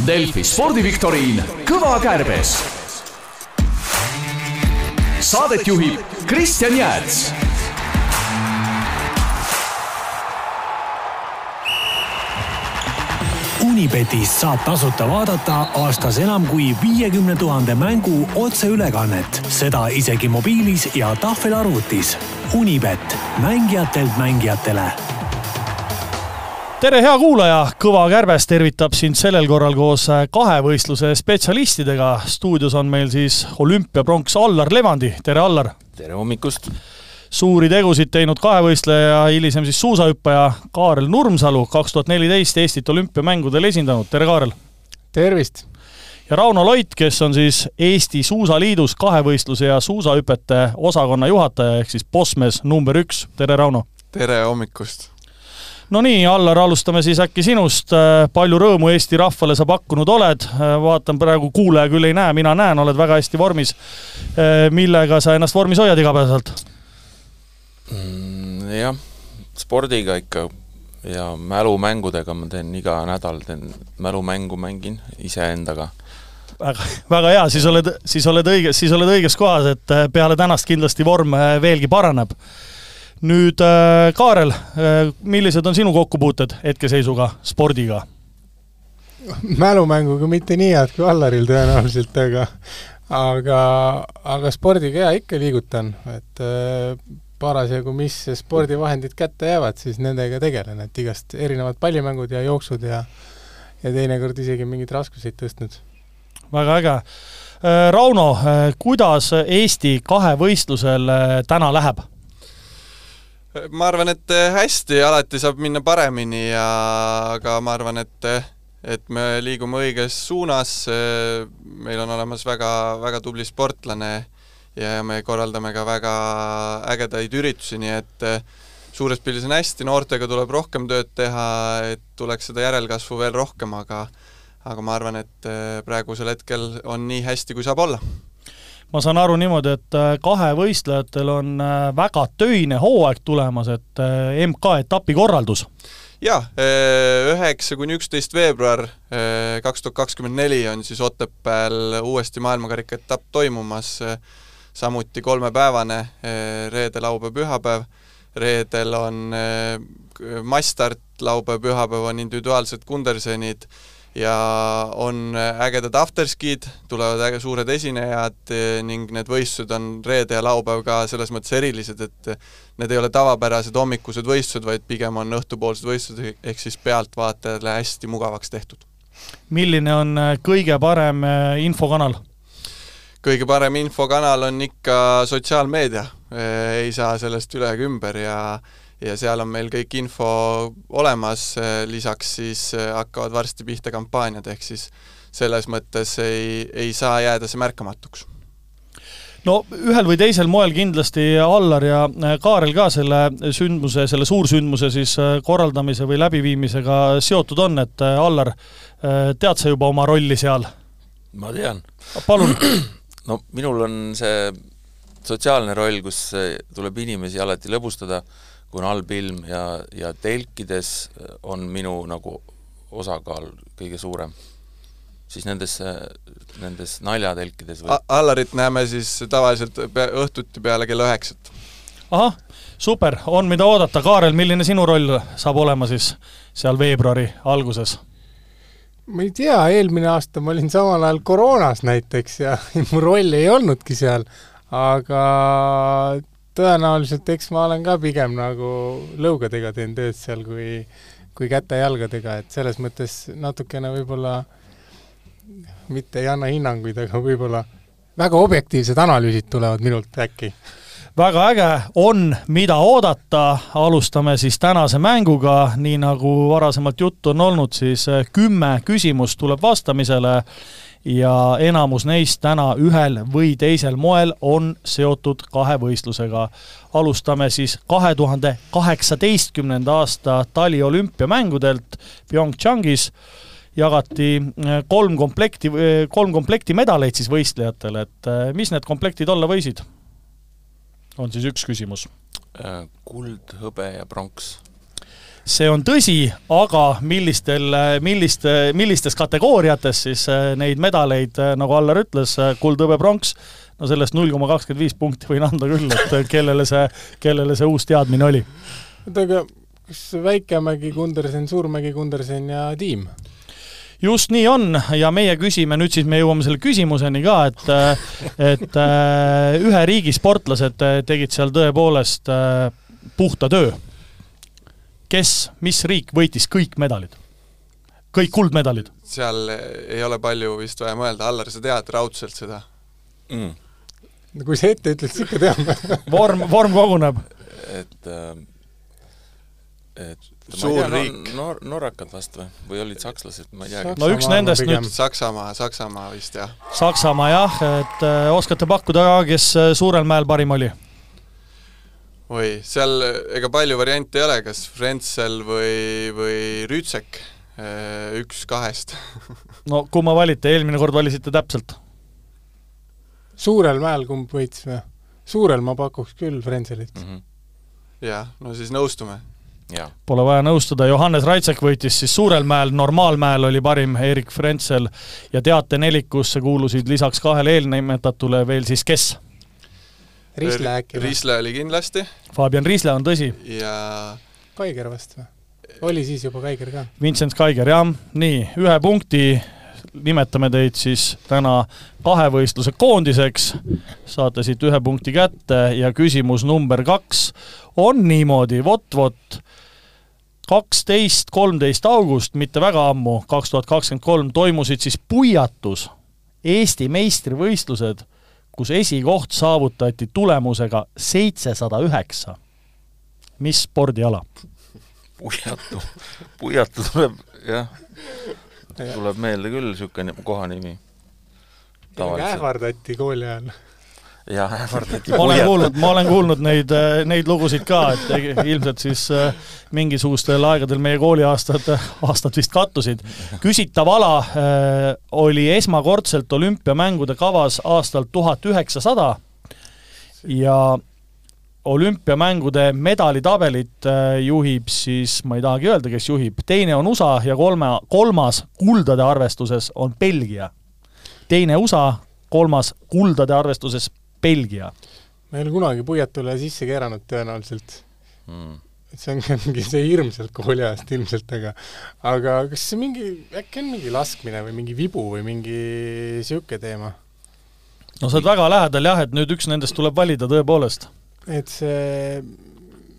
Delfi spordiviktoriin Kõva kärbes. Saadet juhib Kristjan Jääts Unibetis saab tasuta vaadata aastas enam kui viiekümne tuhande mängu otseülekannet, seda isegi mobiilis ja tahvelarvutis. Unibet, mängijatelt mängijatele tere, hea kuulaja, Kõva Kärbes tervitab sind sellel korral koos kahevõistluse spetsialistidega. stuudios on meil siis olümpiapronks Allar Levandi, tere Allar! tere hommikust! suuri tegusid teinud kahevõistleja, hilisem siis suusahüppaja Kaarel Nurmsalu, kaks tuhat neliteist Eestit olümpiamängudel esindanud, tere Kaarel! tervist! ja Rauno Loit, kes on siis Eesti Suusaliidus kahevõistluse ja suusahüpete osakonna juhataja, ehk siis bossmees number üks, tere Rauno! tere hommikust! No nii, Allar, alustame siis äkki sinust. palju rõõmu Eesti rahvale sa pakkunud oled? vaatan praegu, kuulaja küll ei näe, mina näen, oled väga hästi vormis. millega sa ennast vormis hoiad igapäevaselt? mm,? Jah, spordiga ikka ja mälumängudega ma teen iga nädal, teen mälumängu, mängin iseendaga. väga, väga hea, siis oled, siis oled õige, siis oled õiges kohas, et äh, peale tänast kindlasti vorm äh, veelgi paraneb. Nüüd äh, Kaarel, millised on sinu kokkupuuted hetkeseisuga spordiga? mälumänguga mitte nii head kui Allaril tõenäoliselt, aga aga, aga spordiga jaa, ikka liigutan, et parasjagu, mis spordivahendid kätte jäävad, siis nendega tegelen, et igast erinevad pallimängud ja jooksud ja ja teinekord isegi mingeid raskuseid tõstnud. väga äge. Äh, Rauno, äh, kuidas Eesti kahevõistlusel äh, täna läheb? Ma arvan, et hästi, alati saab minna paremini ja aga ma arvan, et et me liigume õiges suunas, meil on olemas väga, väga tubli sportlane ja me korraldame ka väga ägedaid üritusi, nii et eh, suures pildis on hästi, noortega tuleb rohkem tööd teha, et tuleks seda järelkasvu veel rohkem, aga aga ma arvan, et eh, praegusel hetkel on nii hästi, kui saab olla ma saan aru niimoodi, et eh, kahevõistlejatel on väga töine hooaeg tulemas, et MK-etapi korraldus? jaa, üheksa kuni üksteist veebruar kaks tuhat kakskümmend neli on siis Otepääl uuesti maailmakarika etapp toimumas, samuti kolmepäevane, reede, laupäev, pühapäev, reedel on massstart, laupäev, pühapäev on individuaalsed Kundersenid ja on ägedad afterskid, tulevad äge suured esinejad eh, ning need võistlused on reede ja laupäev ka selles mõttes erilised, et need ei ole tavapärased hommikused võistlused, vaid pigem on õhtupoolsed võistlused, ehk siis pealtvaatajale hästi mugavaks tehtud. milline on kõige parem infokanal? kõige parem infokanal on ikka sotsiaalmeedia, ei saa sellest üle ega ümber ja ja seal on meil kõik info olemas, lisaks siis hakkavad varsti pihta kampaaniad, ehk siis selles mõttes ei, ei saa jääda see märkamatuks no ühel või teisel moel kindlasti Allar ja Kaarel ka selle sündmuse, selle suursündmuse siis korraldamise või läbiviimisega seotud on, et Allar, tead sa juba oma rolli seal? ma tean. palun no minul on see sotsiaalne roll, kus tuleb inimesi alati lõbustada, kui on halb ilm ja, ja telkides on minu nagu osakaal kõige suurem. siis nendes, nendes naljatelkides või Allarit näeme siis tavaliselt pea, õhtuti peale kella üheksat. ahah, super, on mida oodata, Kaarel, milline sinu roll saab olema siis seal veebruari alguses? ma ei tea, eelmine aasta ma olin samal ajal koroonas näiteks ja mu roll ei olnudki seal, aga tõenäoliselt eks ma olen ka pigem nagu lõugadega teen tööd seal kui, kui käte-jalgadega, et selles mõttes natukene võib-olla mitte ei anna hinnanguid, aga võib-olla väga objektiivsed analüüsid tulevad minult äkki. Väga äge, on, mida oodata, alustame siis tänase mänguga, nii nagu varasemalt juttu on olnud, siis eh, kümme küsimust tuleb vastamisele ja enamus neist täna ühel või teisel moel on seotud kahevõistlusega. alustame siis kahe tuhande kaheksateistkümnenda aasta taliolümpiamängudelt PyeongChangis jagati eh, kolm komplekti, eh, kolm komplekti medaleid siis võistlejatele, et mis need komplektid olla võisid? on siis üks küsimus. Äh, kuld, hõbe ja pronks. See on tõsi, aga millistel, milliste, millistes kategooriates siis äh, neid medaleid, äh, nagu Allar ütles, äh, kuld, hõbe, pronks, no sellest null koma kakskümmend viis punkti võin anda küll, et kellele see, kellele see uus teadmine oli. oota, aga kas Väikemägi, Kundersen, Suurmägi, Kundersen ja tiim? just nii on ja meie küsime, nüüd siis me jõuame selle küsimuseni ka, et et ühe riigi sportlased tegid seal tõepoolest puhta töö kes, mis riik võitis kõik medalid? kõik kuldmedalid? seal ei ole palju vist vaja mõelda, Allar, sa tead raudselt seda mm.? no kui sa ette ütled, siis ikka teame vorm, vorm koguneb. et äh, et suur riik no,. Nor-, norrakad vast või, või olid sakslased, ma ei teagi. no üks nendest nüüd Saksamaa, Saksamaa vist jah. Saksamaa jah, et äh, oskate pakkuda ka, kes äh, Suurel mäel parim oli? Oi, seal ega palju variante ei ole, kas Frenzel või, või Rüütsek, äh, üks kahest no kumma valite, eelmine kord valisite täpselt? Suurel mäel kumb võits või? Suurel ma pakuks küll Frenzelit mm. -hmm. jah, no siis nõustume. Pole vaja nõustuda, Johannes Raitsek võitis siis Suurel mäel, Normaalmäel oli parim Erik Frenzel ja teatenelikusse kuulusid lisaks kahele eelnimetatule veel siis kes? Risle äkki või? Risle oli kindlasti. Fabian Risle on tõsi. ja Kaiger vast või? oli siis juba Kaiger ka? Vincent Kaiger, jah. nii, ühe punkti nimetame teid siis täna kahevõistluse koondiseks, saate siit ühe punkti kätte ja küsimus number kaks on niimoodi, vot-vot, kaksteist, kolmteist august, mitte väga ammu, kaks tuhat kakskümmend kolm, toimusid siis Puiatus Eesti meistrivõistlused kus esikoht saavutati tulemusega seitsesada üheksa. mis spordiala? puiatu, puiatu tuleb, jah, tuleb meelde küll niisugune kohanimi. ähvardati kooli ajal jah, ähvardati. ma olen kuulnud, ma olen kuulnud neid, äh, neid lugusid ka, et ilmselt siis äh, mingisugustel aegadel meie kooliaastad, aastad vist kattusid. küsitav ala äh, oli esmakordselt olümpiamängude kavas aastal tuhat üheksasada ja olümpiamängude medalitabelit juhib siis, ma ei tahagi öelda, kes juhib, teine on USA ja kolme, kolmas kuldade arvestuses on Belgia. teine USA, kolmas kuldade arvestuses Belgia. ma ei ole kunagi puiatule sisse keeranud tõenäoliselt mm.. see on mingi see hirm sealt kooliajast ilmselt, aga aga kas see mingi, äkki on mingi laskmine või mingi vibu või mingi niisugune teema? no sa oled väga lähedal jah, et nüüd üks nendest tuleb valida tõepoolest. et see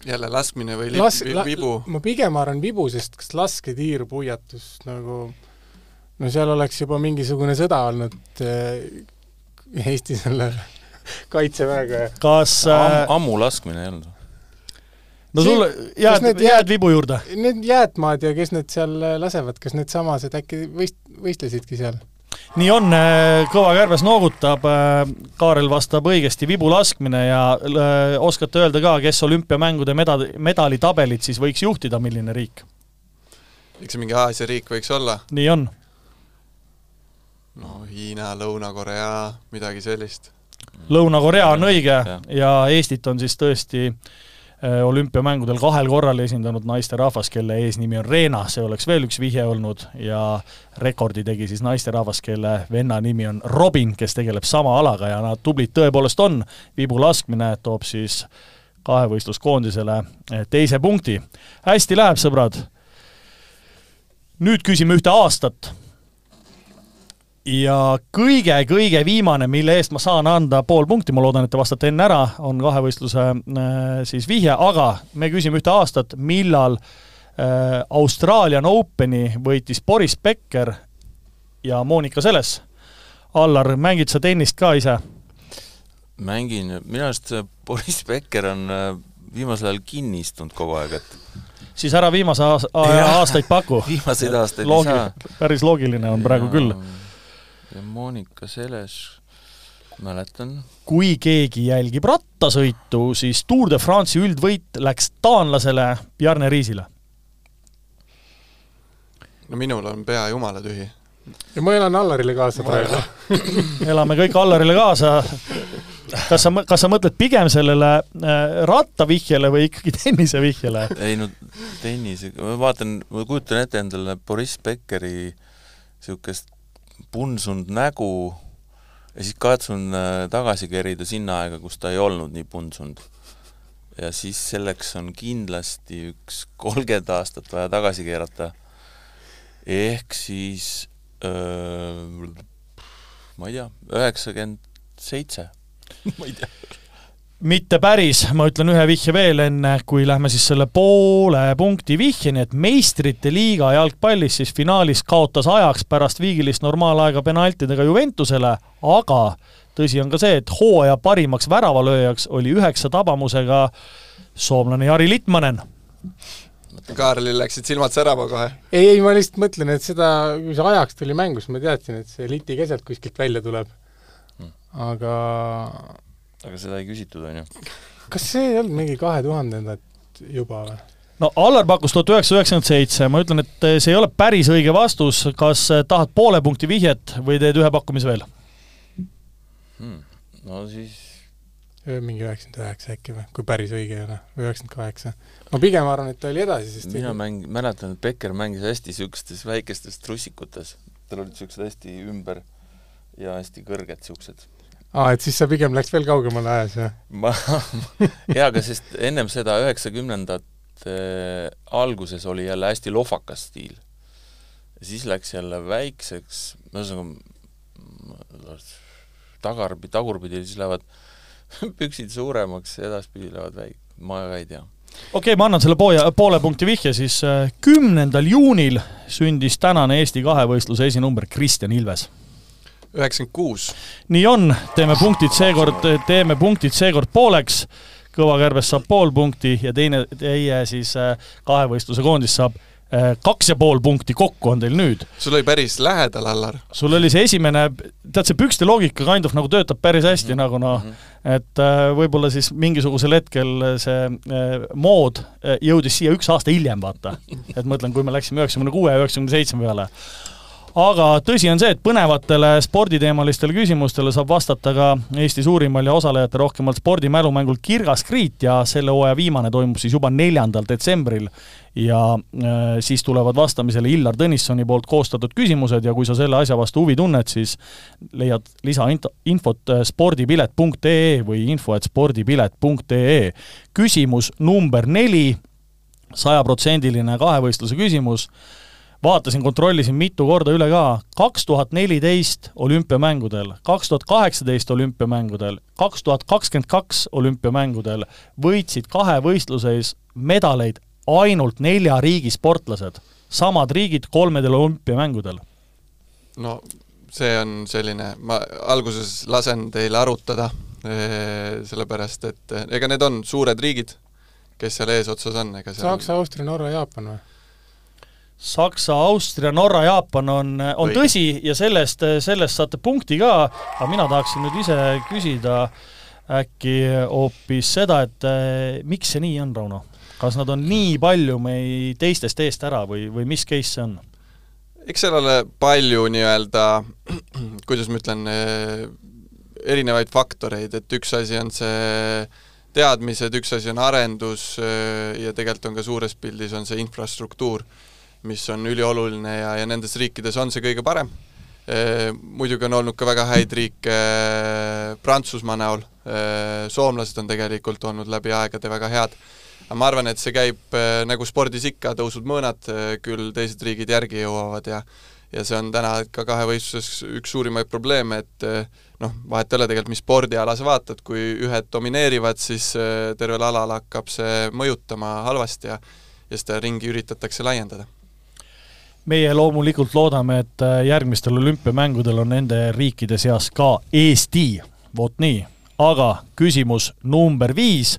jälle laskmine või Las, vibu? ma pigem arvan vibu, sest kas lasketiir, puiatus nagu no seal oleks juba mingisugune sõda olnud äh, Eesti selle kaitseväega. kas Am, äh, ammu laskmine ei olnud? no sul jääd, jääd, jääd vibu juurde? Need jäätmaad ja kes need seal lasevad, kas needsamased äkki võist-, võistlesidki seal? nii on, äh, Kõva Kärbes noogutab, äh, Kaarel vastab õigesti, vibu laskmine ja oskate öelda ka, kes olümpiamängude meda-, medalitabelit siis võiks juhtida, milline riik? eks see mingi Aasia riik võiks olla? nii on. no Hiina, Lõuna-Korea, midagi sellist Lõuna-Korea on õige ja. ja Eestit on siis tõesti äh, olümpiamängudel kahel korral esindanud naisterahvas, kelle eesnimi on Reena, see oleks veel üks vihje olnud, ja rekordi tegi siis naisterahvas, kelle venna nimi on Robin, kes tegeleb sama alaga ja nad tublid tõepoolest on, vibu laskmine toob siis kahevõistluskoondisele äh, teise punkti. hästi läheb, sõbrad. nüüd küsime ühte aastat ja kõige-kõige viimane, mille eest ma saan anda pool punkti, ma loodan, et te vastate enne ära, on kahevõistluse äh, siis vihje, aga me küsime ühte aastat, millal äh, Australian Openi võitis Boris Becker ja Monika Seles. Allar, mängid sa tennist ka ise? mängin, minu arust Boris Becker on äh, viimasel ajal kinni istunud kogu aeg, et siis ära viimase aastaid paku. viimaseid aastaid Loogi, ei saa. päris loogiline on praegu ja... küll ja Monika Seles, mäletan. kui keegi jälgib rattasõitu, siis Tour de France'i üldvõit läks taanlasele Bjarne Riisile. no minul on pea jumala tühi. ja ma elan Allarile kaasa praegu elame kõik Allarile kaasa. kas sa, kas sa mõtled pigem sellele äh, rattavihjele või ikkagi tennisevihjele? ei no tennis, ma vaatan, ma kujutan ette endale Boriss Beckeri niisugust punsunud nägu ja siis katsun äh, tagasi kerida sinna aega, kus ta ei olnud nii punsunud. ja siis selleks on kindlasti üks kolmkümmend aastat vaja tagasi keerata. ehk siis öö, ma ei tea, üheksakümmend seitse, ma ei tea mitte päris, ma ütlen ühe vihje veel enne, kui lähme siis selle poole punkti vihjeni, et meistrite liiga jalgpallis siis finaalis kaotas ajaks pärast viigilist normaalaega penaltidega Juventusele, aga tõsi on ka see, et hooaja parimaks väravalööjaks oli üheksa tabamusega soomlane Jari Litmanen. Kaarlil läksid silmad särama kohe. ei, ei, ma lihtsalt mõtlen, et seda, kui see ajaks tuli mängu, siis ma teadsin, et see liti keselt kuskilt välja tuleb. aga aga seda ei küsitud, on ju? kas see ei olnud mingi kahe tuhandendat juba või? no Allar pakkus tuhat üheksasada üheksakümmend seitse, ma ütlen, et see ei ole päris õige vastus, kas tahad poole punkti vihjet või teed ühe pakkumise veel hmm.? no siis mingi üheksakümmend üheksa äkki või, kui päris õige ei ole, või üheksakümmend kaheksa. ma pigem arvan, et ta oli edasi, sest mina mäng-, mäletan, et Becker mängis hästi niisugustes väikestes trussikutes, tal olid niisugused hästi ümber ja hästi kõrged niisugused aa, et siis sa pigem läks veel kaugemale ajas, jah? ma, jaa, aga sest ennem seda üheksakümnendate alguses oli jälle hästi lohvakas stiil. siis läks jälle väikseks, ühesõnaga tagarpi, tagurpidi siis lähevad püksid suuremaks, edaspidi lähevad väik-, ma väga ei tea okei okay,, ma annan selle pooja, poole punkti vihje, siis äh, kümnendal juunil sündis tänane Eesti kahevõistluse esinumber Kristjan Ilves üheksakümmend kuus. nii on, teeme punktid seekord, teeme punktid seekord pooleks, Kõva Kärbes saab pool punkti ja teine, teie siis äh, kahevõistluse koondis saab äh, kaks ja pool punkti kokku on teil nüüd. sul oli päris lähedal, Allar. sul oli see esimene, tead, see pükste loogika kind of nagu töötab päris hästi mm, -hmm. nagu noh, mhm. et äh, võib-olla siis mingisugusel hetkel see mood jõudis siia üks aasta hiljem, vaata. et ma mõtlen, kui me läksime üheksakümne kuue ja üheksakümne seitsme peale aga tõsi on see, et põnevatele sporditeemalistele küsimustele saab vastata ka Eesti suurimal ja osalejate rohkemalt spordimälumängul Kirgas Kriit ja selle hooaja viimane toimub siis juba neljandal detsembril ja äh, siis tulevad vastamisele Illar Tõnissoni poolt koostatud küsimused ja kui sa selle asja vastu huvi tunned, siis leiad lisainfot äh, spordipilet.ee või info et spordipilet.ee. küsimus number neli, sajaprotsendiline kahevõistluse küsimus vaatasin, kontrollisin mitu korda üle ka, kaks tuhat neliteist olümpiamängudel, kaks tuhat kaheksateist olümpiamängudel, kaks tuhat kakskümmend kaks olümpiamängudel võitsid kahevõistluses medaleid ainult nelja riigi sportlased. samad riigid kolmedel olümpiamängudel. no see on selline, ma alguses lasen teil arutada, eh, sellepärast et eh, ega need on suured riigid, kes seal eesotsas on, ega seal Saksa, Austria, Norra, Jaapan või? Saksa, Austria, Norra, Jaapan on, on Või. tõsi ja sellest, sellest saate punkti ka, aga mina tahaksin nüüd ise küsida äkki hoopis seda, et eh, miks see nii on, Rauno? kas nad on nii palju meid teistest eest ära või, või mis case see on? eks seal ole palju nii-öelda, kuidas ma ütlen, eh, erinevaid faktoreid, et üks asi on see teadmised, üks asi on arendus eh, ja tegelikult on ka suures pildis on see infrastruktuur mis on ülioluline ja, ja nendes riikides on see kõige parem. Muidugi on olnud ka väga häid riike Prantsusmaa näol, soomlased on tegelikult olnud läbi aegade väga head, aga ma arvan, et see käib nagu spordis ikka, tõusud-mõõnad, küll teised riigid järgi jõuavad ja ja see on täna ka kahevõistluses üks suurimaid probleeme, et noh, vahet ei ole tegelikult, mis spordiala sa vaatad, kui ühed domineerivad, siis tervel alal hakkab see mõjutama halvasti ja ja seda ringi üritatakse laiendada meie loomulikult loodame, et äh, järgmistel olümpiamängudel on nende riikide seas ka Eesti, vot nii. aga küsimus number viis.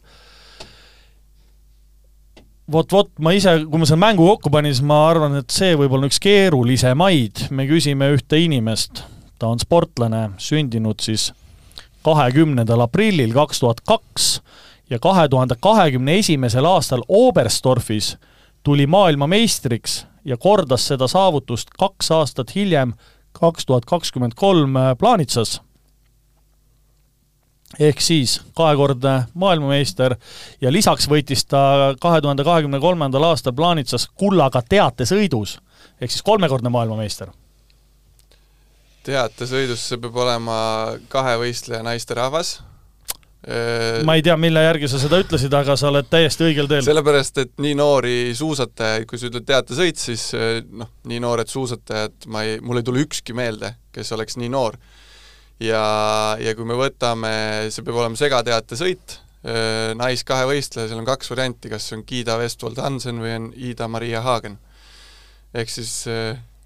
vot, vot ma ise, kui ma selle mängu kokku panin, siis ma arvan, et see võib olla üks keerulisemaid. me küsime ühte inimest, ta on sportlane, sündinud siis kahekümnendal aprillil kaks tuhat kaks ja kahe tuhande kahekümne esimesel aastal Oberstdorfis tuli maailmameistriks ja kordas seda saavutust kaks aastat hiljem, kaks tuhat kakskümmend kolm äh, Plaanitsas. ehk siis kahekordne maailmameister ja lisaks võitis ta kahe tuhande kahekümne kolmandal aastal Plaanitsas kullaga teatesõidus, ehk siis kolmekordne maailmameister. teatesõidus see peab olema kahevõistleja naisterahvas, ma ei tea, mille järgi sa seda ütlesid, aga sa oled täiesti õigel teel. sellepärast, et nii noori suusatajaid, kui sa ütled teatesõit, siis noh, nii noored suusatajad, ma ei, mul ei tule ükski meelde, kes oleks nii noor. ja, ja kui me võtame, see peab olema segateatesõit, naiskahevõistleja, seal on kaks varianti, kas on Giida Westwold Hansen või on Ida-Maria Hagen. ehk siis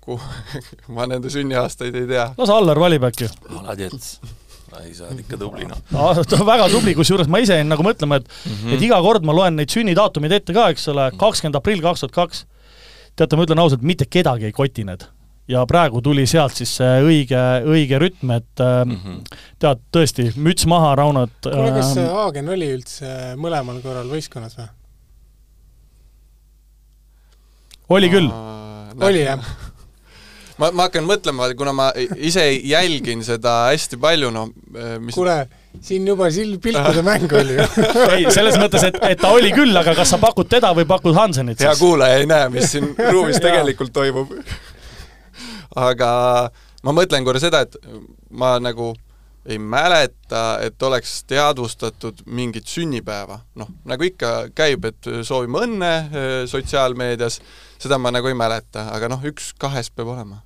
kuhu ma nende sünniaastaid ei tea. las Allar valib äkki. alati, et ei, sa oled ikka tubli, noh. ta on väga tubli, kusjuures ma ise jäin nagu mõtlema, et mm -hmm. et iga kord ma loen neid sünnidaatumeid ette ka, eks ole, kakskümmend aprill kaks tuhat kaks. teate, ma ütlen ausalt, mitte kedagi ei koti need. ja praegu tuli sealt siis see õige, õige rütm, et mm -hmm. tead, tõesti, müts maha, Rauno, et kuule, kas Haagen oli üldse mõlemal korral võistkonnas või? oli küll. oli jah? Ma, ma hakkan mõtlema, kuna ma ise jälgin seda hästi palju, no mis kuule, siin juba sild pilkude mäng oli ju ei, selles mõttes, et, et ta oli küll, aga kas sa pakud teda või pakud Hansenit siis? hea kuulaja ei näe, mis siin ruumis tegelikult toimub. aga ma mõtlen korra seda, et ma nagu ei mäleta, et oleks teadvustatud mingit sünnipäeva. noh, nagu ikka käib, et soovime õnne sotsiaalmeedias, seda ma nagu ei mäleta, aga noh, üks kahest peab olema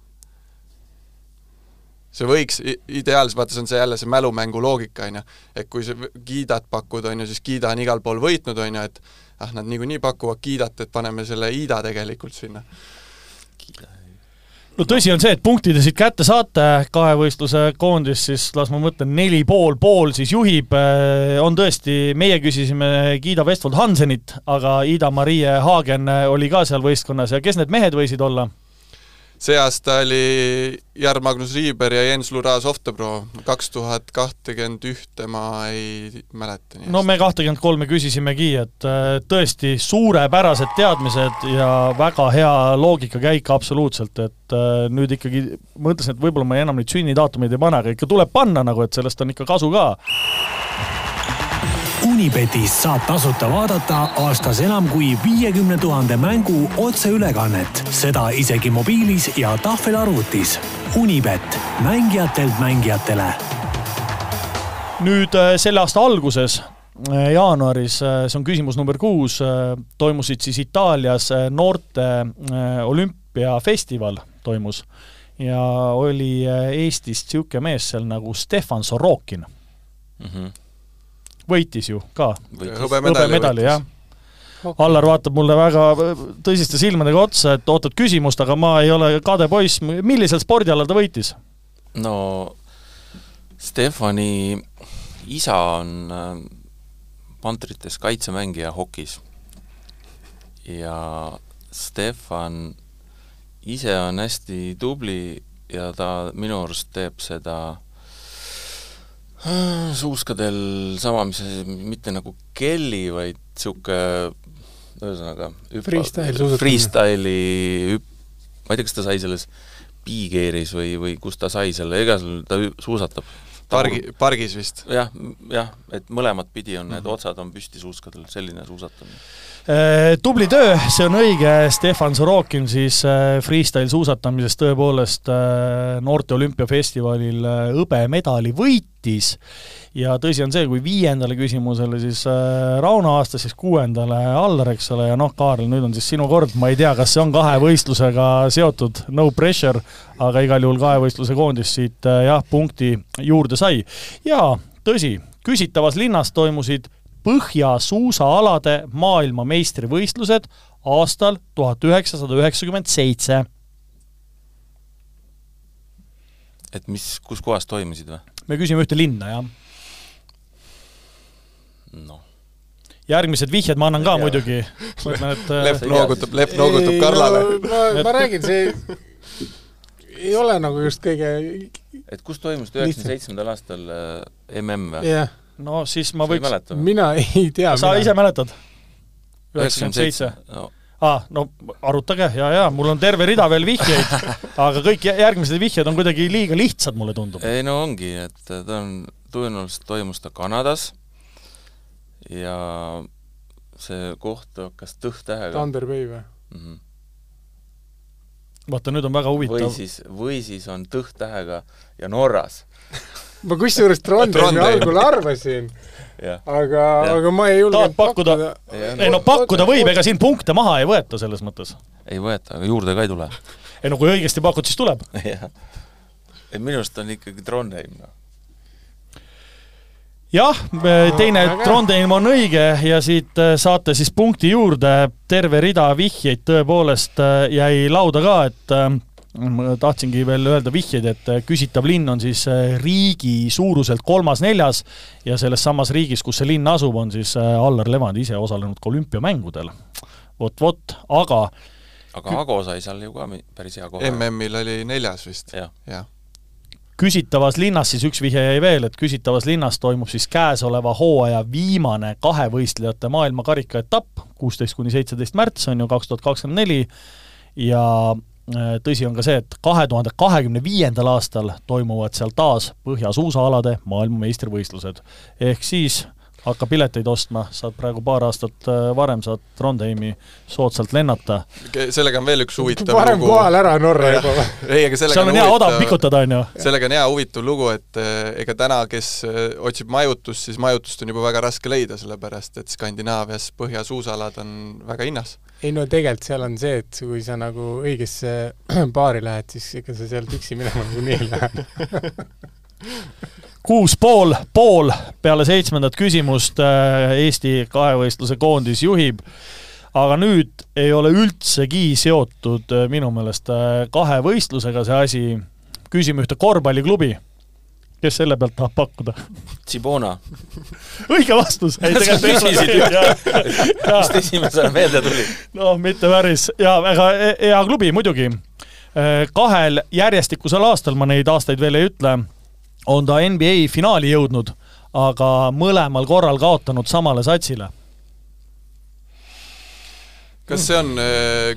see võiks, ideaalselt vaata, see on see jälle see mälumängu loogika, on ju, et kui sa Giidat pakud, on ju, siis Giida on igal pool võitnud, on ju, et ah, nad niikuinii pakuvad Giidat, et paneme selle Ida tegelikult sinna. no tõsi on see, et punktide siit kätte saate, kahevõistluse koondis siis, las ma mõtlen, neli pool, pool siis juhib, äh, on tõesti, meie küsisime Giida Westfold Hansenit, aga Ida-Marie Haagen oli ka seal võistkonnas ja kes need mehed võisid olla? See aasta oli Jar-Magnus Riiber ja Jens Lura Softebro, kaks tuhat kahtekümmend ühte ma ei mäleta. no me kahtekümmend kolme küsisimegi, et äh, tõesti suurepärased teadmised ja väga hea loogikakäik absoluutselt, et äh, nüüd ikkagi mõtlesin, et võib-olla ma enam neid sünnidaatumeid ei pane, aga ikka tuleb panna nagu, et sellest on ikka kasu ka Unibetis saab tasuta vaadata aastas enam kui viiekümne tuhande mängu otseülekannet, seda isegi mobiilis ja tahvelarvutis. Unibet, mängijatelt mängijatele. nüüd äh, selle aasta alguses äh, jaanuaris, äh, see on küsimus number kuus, toimusid siis Itaalias noorte olümpiafestival toimus ja oli Eestist niisugune mees seal nagu Stefan Sorokin mm. -hmm võitis ju ka. hõbemedali, jah. Allar vaatab mulle väga tõsiste silmadega otsa, et ootad küsimust, aga ma ei ole kade poiss, millisel spordialal ta võitis? no Stefani isa on äh, pantrites kaitsemängija hokis ja Stefan ise on hästi tubli ja ta minu arust teeb seda suuskadel sama, mis asi, mitte nagu kelli, vaid niisugune ühesõnaga freestyle freestyle'i hüpp, ma ei tea, kas ta sai selles Big-Airis või, või kus ta sai selle, igasugune ta suusatab. pargi, pargis vist ja,? jah, jah, et mõlemat pidi on mm, -hmm. need otsad on püsti suuskadel, selline suusatamine tubli töö, see on õige, Stefan Sorokin siis äh, freestyle suusatamises tõepoolest äh, noorte olümpiafestivalil hõbemedali võitis. Ja tõsi on see, kui viiendale küsimusele siis Rauno vastas, siis kuuendale Allar, eks ole, ja noh, Kaarel, nüüd on siis sinu kord, ma ei tea, kas see on kahevõistlusega seotud, no pressure, aga igal juhul kahevõistluse koondis siit jah, punkti juurde sai. jaa, tõsi, küsitavas linnas toimusid põhjasuusaalade maailmameistrivõistlused aastal tuhat üheksasada üheksakümmend seitse. et mis, kus kohas toimusid või? me küsime ühte linna, jah. noh. järgmised vihjed ma annan ka ja. muidugi. Lepp noogutab, Lepp noogutab Karlale. ma, ma räägin, see ei ole nagu just kõige et kus toimus üheksakümne seitsmendal aastal äh, MM või? jah no siis ma võiks mina ei tea. sa mina. ise mäletad? üheksakümmend seitse? aa, ah, no arutage, ja, ja mul on terve rida veel vihjeid aga kõik järgmised vihjed on kuidagi liiga lihtsad, mulle tundub. ei no ongi, et ta on, tõenäoliselt toimus ta Kanadas ja see koht hakkas tõht-tähega Thunder Bay või? mm. -hmm. vaata, nüüd on väga või huvitav, siis, või siis on tõht-tähega ja Norras, ma kusjuures Trondheimi Trondheim. algul arvasin, jah. aga, aga ma ei julgenud pakkuda? ei no pakkuda võib, ega siin punkte maha ei võeta selles mõttes. ei võeta, aga juurde ka ei tule. ei no kui õigesti pakud, siis tuleb. jah. et minu arust on ikkagi Trondheim, noh. jah, teine hea. Trondheim on õige ja siit äh, saate siis punkti juurde, terve rida vihjeid tõepoolest äh, jäi lauda ka, et äh, ma tahtsingi veel öelda vihjeid, et äh, küsitav linn on siis äh, riigi suuruselt kolmas-neljas ja selles samas riigis, kus see linn asub, on siis äh, Allar Levand ise osalenud ka olümpiamängudel vot, vot, aga aga Ago sai seal ju ka päris hea koha. MM-il oli neljas vist, jah, jah. küsitavas linnas siis üks vihje jäi veel, et küsitavas linnas toimub siis käesoleva hooaja viimane kahevõistlejate maailmakarika etapp, kuusteist kuni seitseteist märts on ju kaks tuhat kakskümmend neli ja tõsi on ka see, et kahe tuhande kahekümne viiendal aastal toimuvad seal taas põhjasuusaalade maailmameistrivõistlused. ehk siis hakka pileteid ostma, saad praegu paar aastat äh, varem saad Trondheimi soodsalt lennata. sellega on veel üks huvitav varem lugu. kohal ära Norra juba. ei, aga sellega seal on hea odav. pikutada, on ju. sellega on hea huvitav lugu, et eh, ega täna, kes otsib majutust, siis majutust on juba väga raske leida, sellepärast et Skandinaavias põhjasuusalad on väga hinnas. Ei no tegelikult seal on see, et kui sa nagu õigesse baari lähed, siis ega sa sealt üksi minema nagunii ei lähe. kuus pool, pool peale seitsmendat küsimust äh, Eesti kahevõistluse koondis juhib, aga nüüd ei ole üldsegi seotud äh, minu meelest äh, kahevõistlusega see asi, küsime ühte korvpalliklubi, kes selle pealt tahab pakkuda? Cibona, õige vastus! ei, tegelikult küsisid ju. Mis esimesena meelde tuli? no mitte päris, jaa, väga he- hea klubi muidugi. kahel järjestikusel aastal, ma neid aastaid veel ei ütle, on ta NBA finaali jõudnud, aga mõlemal korral kaotanud samale satsile. kas see on,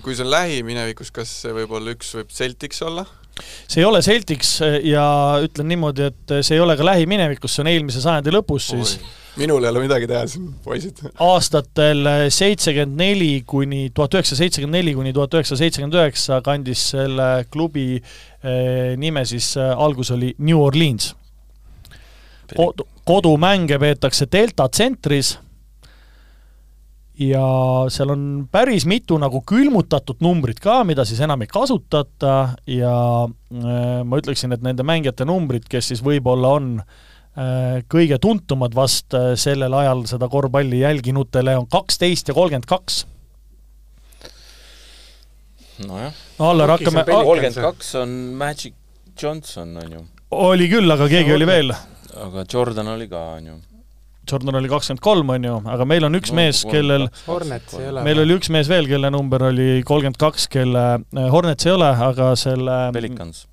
kui see on lähiminevikus, kas see võib olla üks, võib Celtics olla? See ei ole Celtics ja ütlen niimoodi, et see ei ole ka lähiminevikus, see on eelmise sajandi lõpus siis. minul ei ole midagi teha siin, poisid. aastatel seitsekümmend neli kuni tuhat üheksasada seitsekümmend neli kuni tuhat üheksasada seitsekümmend üheksa kandis selle klubi eh, nime siis, algus oli New Orleans. Kod-, kodumänge peetakse Delta tsentris ja seal on päris mitu nagu külmutatud numbrit ka, mida siis enam ei kasutata ja äh, ma ütleksin, et nende mängijate numbrid, kes siis võib-olla on äh, kõige tuntumad vast äh, sellel ajal seda korvpalli jälginutele, on kaksteist ja kolmkümmend kaks. nojah, no Allar, hakkame, kolmkümmend kaks on Magic Johnson, on ju. oli küll, aga keegi oli veel. aga Jordan oli ka, on ju. Jordan oli kakskümmend kolm, on ju, aga meil on üks No, mees, kellel Hornets ei ole. meil oli üks mees veel, kelle number oli kolmkümmend kaks, kelle äh, Hornets ei ole, aga selle Pelicans.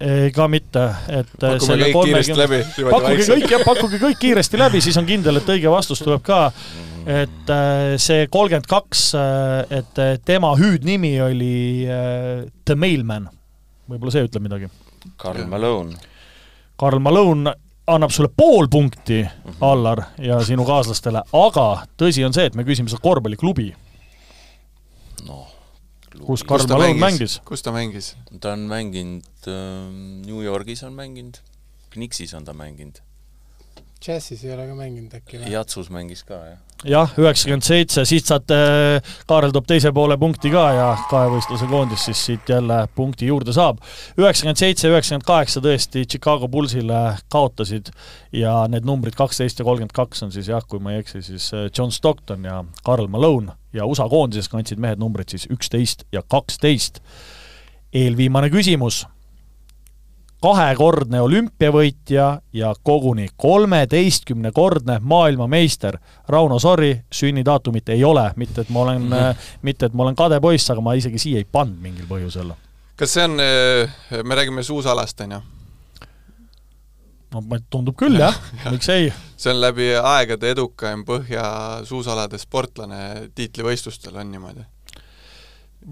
ei, ka mitte, et äh, selle kõik kiiresti läbi. pakkuge kõik, jah, pakkuge kõik kiiresti läbi, siis on kindel, et õige vastus tuleb ka. et äh, see kolmkümmend kaks, et äh, tema hüüdnimi oli äh, The Mailman. võib-olla see ütleb midagi. Karl Malone. Karl Malone annab sulle pool punkti, Allar, ja sinu kaaslastele, aga tõsi on see, et me küsime seda korvpalliklubi, noh, kus Karl Malone mängis. kus ta mängis? ta on mänginud äh,, New Yorgis on mänginud, Knicksis on ta mänginud, Jazzis ei ole ka mänginud äkki või? Jatsus mängis ka, jah. jah, üheksakümmend seitse, siit saate, Kaarel toob teise poole punkti ka ja kahevõistluse koondis siis siit jälle punkti juurde saab. üheksakümmend seitse, üheksakümmend kaheksa tõesti Chicago Bullsile kaotasid ja need numbrid kaksteist ja kolmkümmend kaks on siis jah, kui ma ei eksi, siis äh, John Stockton ja Karl Malone ja USA koondises kandsid mehed numbrid siis üksteist ja kaksteist. eelviimane küsimus kahekordne olümpiavõitja ja koguni kolmeteistkümnekordne maailmameister. Rauno, sorry, sünnidaatumit ei ole, mitte et ma olen mm, -hmm. mitte et ma olen kade poiss, aga ma isegi siia ei pannud mingil põhjusel. kas see on, me räägime suusalast, on ju? no ma- tundub küll jah, miks ei. see on läbi aegade edukaim Põhja suusalade sportlane tiitlivõistlustel, on niimoodi?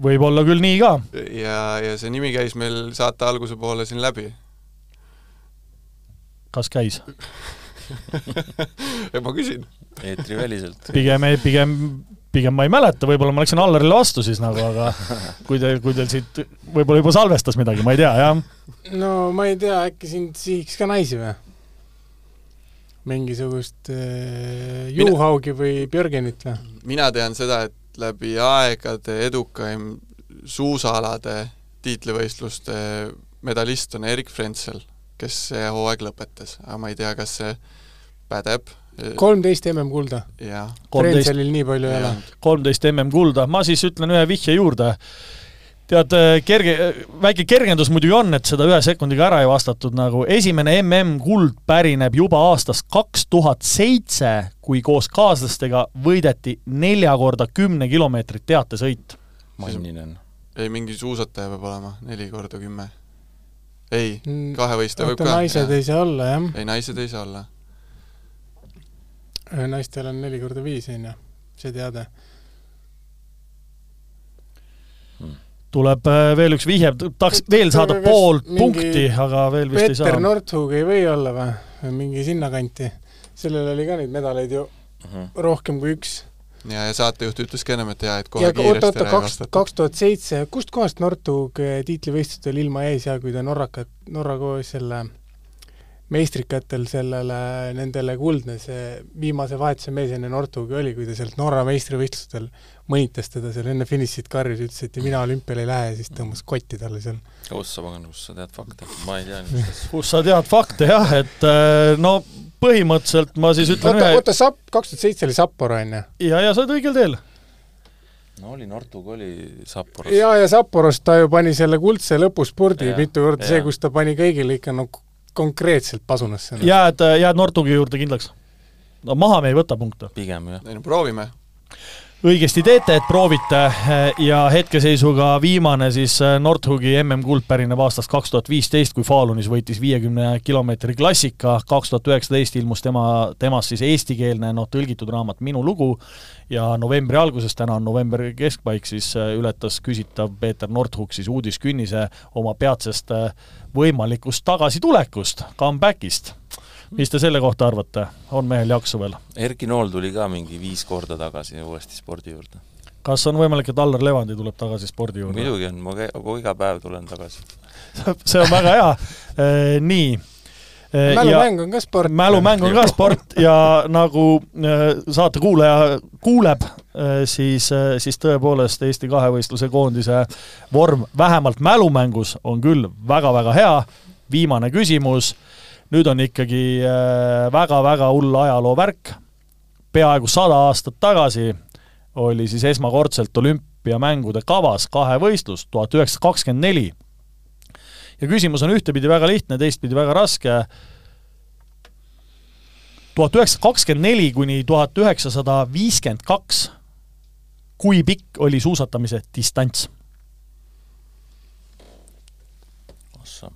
võib olla küll nii ka. ja, ja see nimi käis meil saate alguse poole siin läbi. Kas käis? ma küsin. eetriväliselt. pigem, pigem, pigem ma ei mäleta, võib-olla ma läksin Allarile vastu siis nagu, aga kui te, kui teil siit võib-olla juba salvestas midagi, ma ei tea, jah. no ma ei tea, äkki sind sihiks ka naisi või? mingisugust äh, Juhaugi või Björgenit või? mina tean seda, et läbi aegade edukaim suusaalade tiitlivõistluste medalist on Erik Frenzel, kes see hooaeg lõpetas, aga ma ei tea, kas see pädeb. kolmteist MM-kulda. jah, kolmteist, Frenzelil nii palju ei ole. kolmteist MM-kulda, ma siis ütlen ühe vihje juurde. tead, kerge, väike kergendus muidugi on, et seda ühe sekundiga ära ei vastatud nagu, esimene MM-kuld pärineb juba aastast kaks tuhat seitse, kui koos kaaslastega võideti nelja korda kümne kilomeetrit teatesõit. Manninen. ei mingi suusataja peab olema, neli korda kümme. ei, Mm, kahevõistleja võib ka. naised ei saa olla, jah? ei, naised ei saa olla. naistel on neli korda viis, on ju, see teade. tuleb äh, veel üks vihje, tahaks veel saada pool punkti, aga veel vist ei Peeter saa. Nordhug ei või olla või? mingi sinnakanti. sellel oli ka neid medaleid ju Mhm. rohkem kui üks. ja, ja saatejuht ütles ka ennem, et jaa, et kohe ja oota, kiiresti oota, ei kaks, kaks tuhat seitse, kust kohast Nordhug eh, tiitlivõistlustel ilma jäi seal, kui ta Norrakat, Norra koos selle meistrikatel sellele, nendele kuldne see viimase vahetuse mees enne Nordhugi oli, kui ta sealt Norra meistrivõistlustel mõnitas teda seal enne finišit karjus, ütles, et mina olümpiale ei lähe ja siis tõmbas kotti talle seal. ossa pagan, kust sa tead fakte? ma ei tea kus sa tead fakte jah, et äh, no põhimõtteliselt ma siis ütlen oota, ühe oota, Sap-, kaks tuhat seitse oli Sapporo, on ju? ja, ja sa oled õigel teel. no oli Nortug, oli Sapporos. ja, ja Sapporos ta ju pani selle kuldse lõpuspurdi mitu korda, see, kus ta pani kõigile ikka no konkreetselt pasunasse. jääd, jääd Nortugi juurde kindlaks? no maha me ei võta punkte. pigem jah. ei no proovime. Õigesti teete, et proovite. Ja hetkeseisuga viimane siis äh, Nordhugi MM-kuld pärineb aastast kaks tuhat viisteist, kui Falunis võitis viiekümne kilomeetri klassika, kaks tuhat üheksateist ilmus tema, temast siis eestikeelne noh, tõlgitud raamat Minu lugu. Ja novembri alguses, täna on novembri keskpaik, siis äh, ületas küsitav Peeter Nordhug siis uudiskünnise oma peatsest äh, võimalikust tagasitulekust, comeback'ist. Mis te selle kohta arvate, on mehel jaksu veel? Erki Nool tuli ka mingi viis korda tagasi uuesti spordi juurde. kas on võimalik, et Allar Levandi tuleb tagasi spordi juurde? muidugi on, ma iga päev tulen tagasi. see on väga hea. nii. mälumäng on ka sport. mälumäng on ka sport ja nagu äh, saatekuulaja kuuleb, siis, siis tõepoolest Eesti kahevõistluse koondise vorm vähemalt mälumängus on küll väga-väga hea. viimane küsimus, nüüd on ikkagi äh, väga-väga hull ajaloovärk. peaaegu sada aastat tagasi oli siis esmakordselt olümpiamängude kavas kahevõistlus, tuhat üheksasada kakskümmend neli ja küsimus on ühtepidi väga lihtne, teistpidi väga raske. tuhat üheksasada kakskümmend neli kuni tuhat üheksasada viiskümmend kaks. kui pikk oli suusatamise distants? ossa.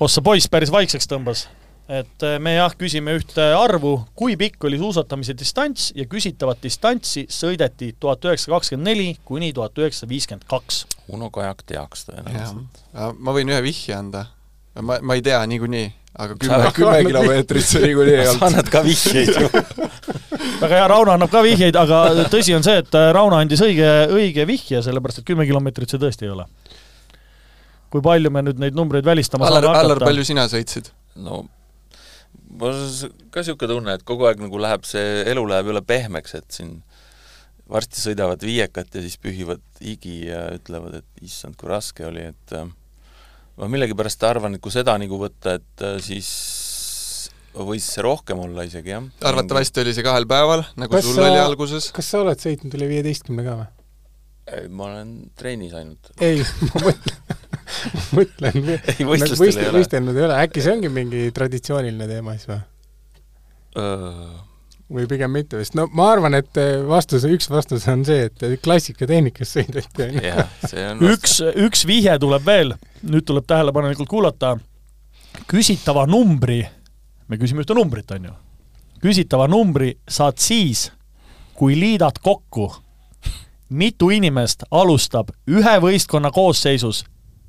Ossa poiss päris vaikseks tõmbas. et eh, me jah, küsime ühte arvu, kui pikk oli suusatamise distants ja küsitavat distantsi sõideti tuhat üheksasada kakskümmend neli kuni tuhat üheksasada viiskümmend kaks. Uno Kajak teaks tõenäoliselt. ma võin ühe vihje anda. ma, ma ei tea niikuinii, aga Sa- kümme, kümme kilomeetrit see niikuinii ei sa olnud. annad ka vihjeid ju. väga hea, Rauno annab ka vihjeid, aga tõsi on see, et äh, Rauno andis õige, õige vihje, selleberast et kümme kilomeetrit see tõesti ei ole. Kui palju me nüüd neid numbreid välistama Allar, saame Allar, hakata? palju sina sõitsid? no mul on ka niisugune tunne, et kogu aeg nagu läheb see elu läheb üle pehmeks, et siin varsti sõidavad viiekat ja siis pühivad higi ja ütlevad, et issand, kui raske oli, et äh, ma millegipärast arvan, et kui seda nagu võtta, et äh, siis võis see rohkem olla isegi, jah. arvatavasti oli see kahel päeval, nagu Kas sul sa- oli alguses. kas sa oled sõitnud üle viieteistkümne ka või? Ei, ma olen trennis ainult. ei, ma mõtlen, mõtlen. ei, võistlustel ei ole. võistelnud ei ole, äkki see ongi mingi traditsiooniline teema siis või? või pigem mitte vist, no ma arvan, et eh, vastus, üks vastus on see, et klassikatehnikas sõideti, on ju. jah, see on üks, üks vihje tuleb veel, nüüd tuleb tähelepanelikult kuulata. küsitava numbri, me küsime ühte numbrit, on ju. küsitava numbri saad siis, kui liidad kokku, mitu inimest alustab ühe võistkonna koosseisus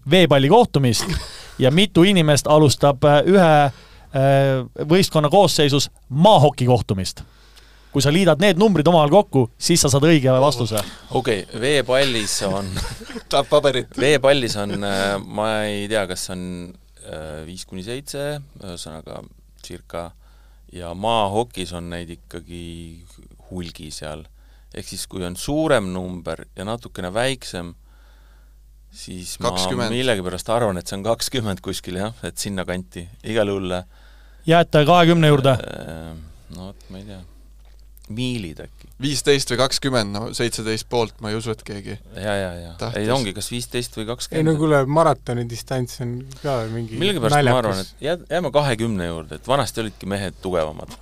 veepalli kohtumist ja mitu inimest alustab äh, ühe võistkonna koosseisus maahoki kohtumist. kui sa liidad need numbrid omavahel kokku, siis sa saad õige vastuse. okei okay,, veepallis on tahab paberit? veepallis on, ma ei tea, kas on viis kuni seitse, ühesõnaga circa, ja maahokis on neid ikkagi hulgi seal. ehk siis, kui on suurem number ja natukene väiksem, siis 20. ma millegipärast arvan, et see on kakskümmend kuskil jah, et sinnakanti, igal juhul jääte kahekümne juurde? Äh, no vot, ma ei tea miilid äkki. viisteist või kakskümmend, no seitseteist poolt ma ei usu, et keegi ja, ja, ja ei ongi kas viisteist või kakskümmend. ei no kuule, maratoni distants on ka mingi millegipärast ma arvan, et jää, jääme kahekümne juurde, et vanasti olidki mehed tugevamad.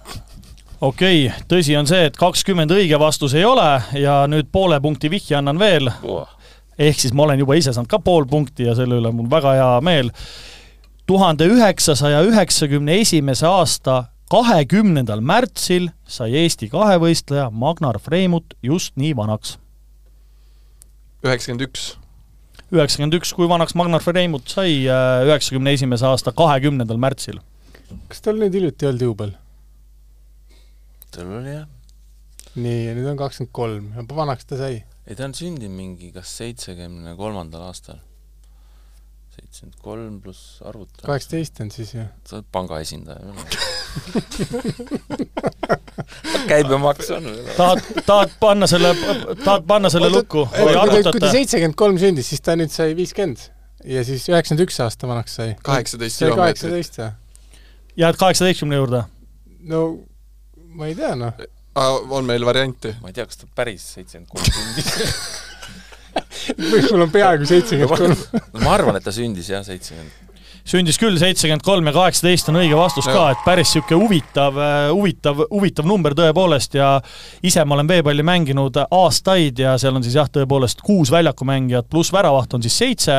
okei okay,, tõsi on see, et kakskümmend õige vastus ei ole ja nüüd poole punkti vihje annan veel oh.. Ehk siis ma olen juba ise saanud ka pool punkti ja selle üle on mul väga hea meel. tuhande üheksasaja üheksakümne esimese aasta kahekümnendal märtsil sai Eesti kahevõistleja Magnar Freimut just nii vanaks. üheksakümmend üks. üheksakümmend üks, kui vanaks Magnar Freimut sai äh, üheksakümne esimese aasta kahekümnendal märtsil? kas tal nüüd hiljuti ei olnud juubel? tal oli jah. nii, ja nüüd on kakskümmend kolm ja vanaks ta sai? Ei, ta on sündinud mingi kas seitsekümne kolmandal aastal seitsekümmend kolm pluss arvuta. kaheksateist on siis ju. sa oled panga esindaja käibemaks on. tahad, tahad panna selle, tahad panna selle lukku või arvutate? kui ta seitsekümmend kolm sündis, siis ta nüüd sai viiskümmend ja siis üheksakümmend üks aasta vanaks sai. kaheksateist kilomeetrit. kaheksateist või? jääd kaheksateistkümne juurde? no ma ei tea, noh. On meil varianti? ma ei tea, kas ta päris seitsekümmend kolm sündis sul on peaaegu seitsekümmend kolm. ma arvan, et ta sündis jah, seitsekümmend sündis küll seitsekümmend kolm ja kaheksateist on õige vastus ka, et päris niisugune huvitav, äh, huvitav, huvitav number tõepoolest ja ise ma olen veepalli mänginud aastaid ja seal on siis jah, tõepoolest kuus väljakumängijat pluss väravaht on siis seitse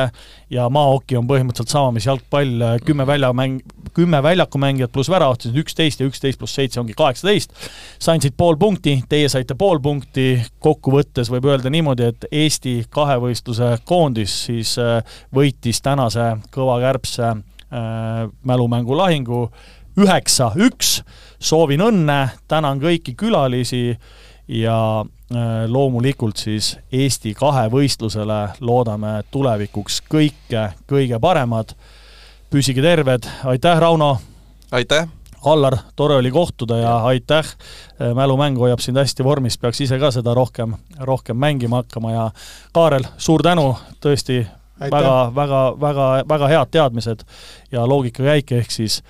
ja maahoki on põhimõtteliselt sama, mis jalgpall, kümme väljamäng, kümme väljakumängijat pluss väravaht, siis üksteist ja üksteist pluss seitse ongi kaheksateist. sain siit pool punkti, teie saite pool punkti, kokkuvõttes võib öelda niimoodi, et Eesti kahevõistluse koondis siis äh, võitis tänase kõva kärbse Äh, mälumängulahingu üheksa-üks. soovin õnne, tänan kõiki külalisi ja äh, loomulikult siis Eesti kahevõistlusele loodame tulevikuks kõike kõige paremat. püsige terved, aitäh, Rauno! aitäh! Allar, tore oli kohtuda ja aitäh, äh, mälumäng hoiab sind hästi vormis, peaks ise ka seda rohkem, rohkem mängima hakkama ja Kaarel, suur tänu, tõesti väga, väga, väga, väga head teadmised ja loogikakäik, ehk siis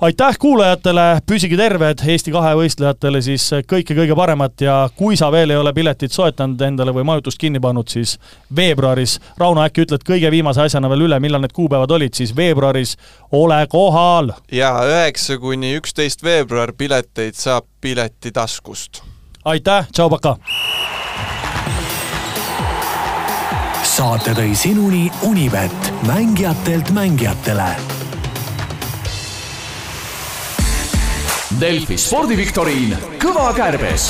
aitäh kuulajatele, püsige terved, Eesti kahevõistlejatele siis kõike kõige paremat ja kui sa veel ei ole piletit soetanud endale või majutust kinni pannud, siis veebruaris, Rauno, äkki ütled kõige viimase asjana veel üle, millal need kuupäevad olid, siis veebruaris ole kohal! jaa, üheksa kuni üksteist veebruar pileteid saab Piletitaskust. aitäh, tšau, pakaa! Saate tõi sinuni Unibet, mängijatelt mängijatele. Delfi spordiviktoriin Kõva kärbes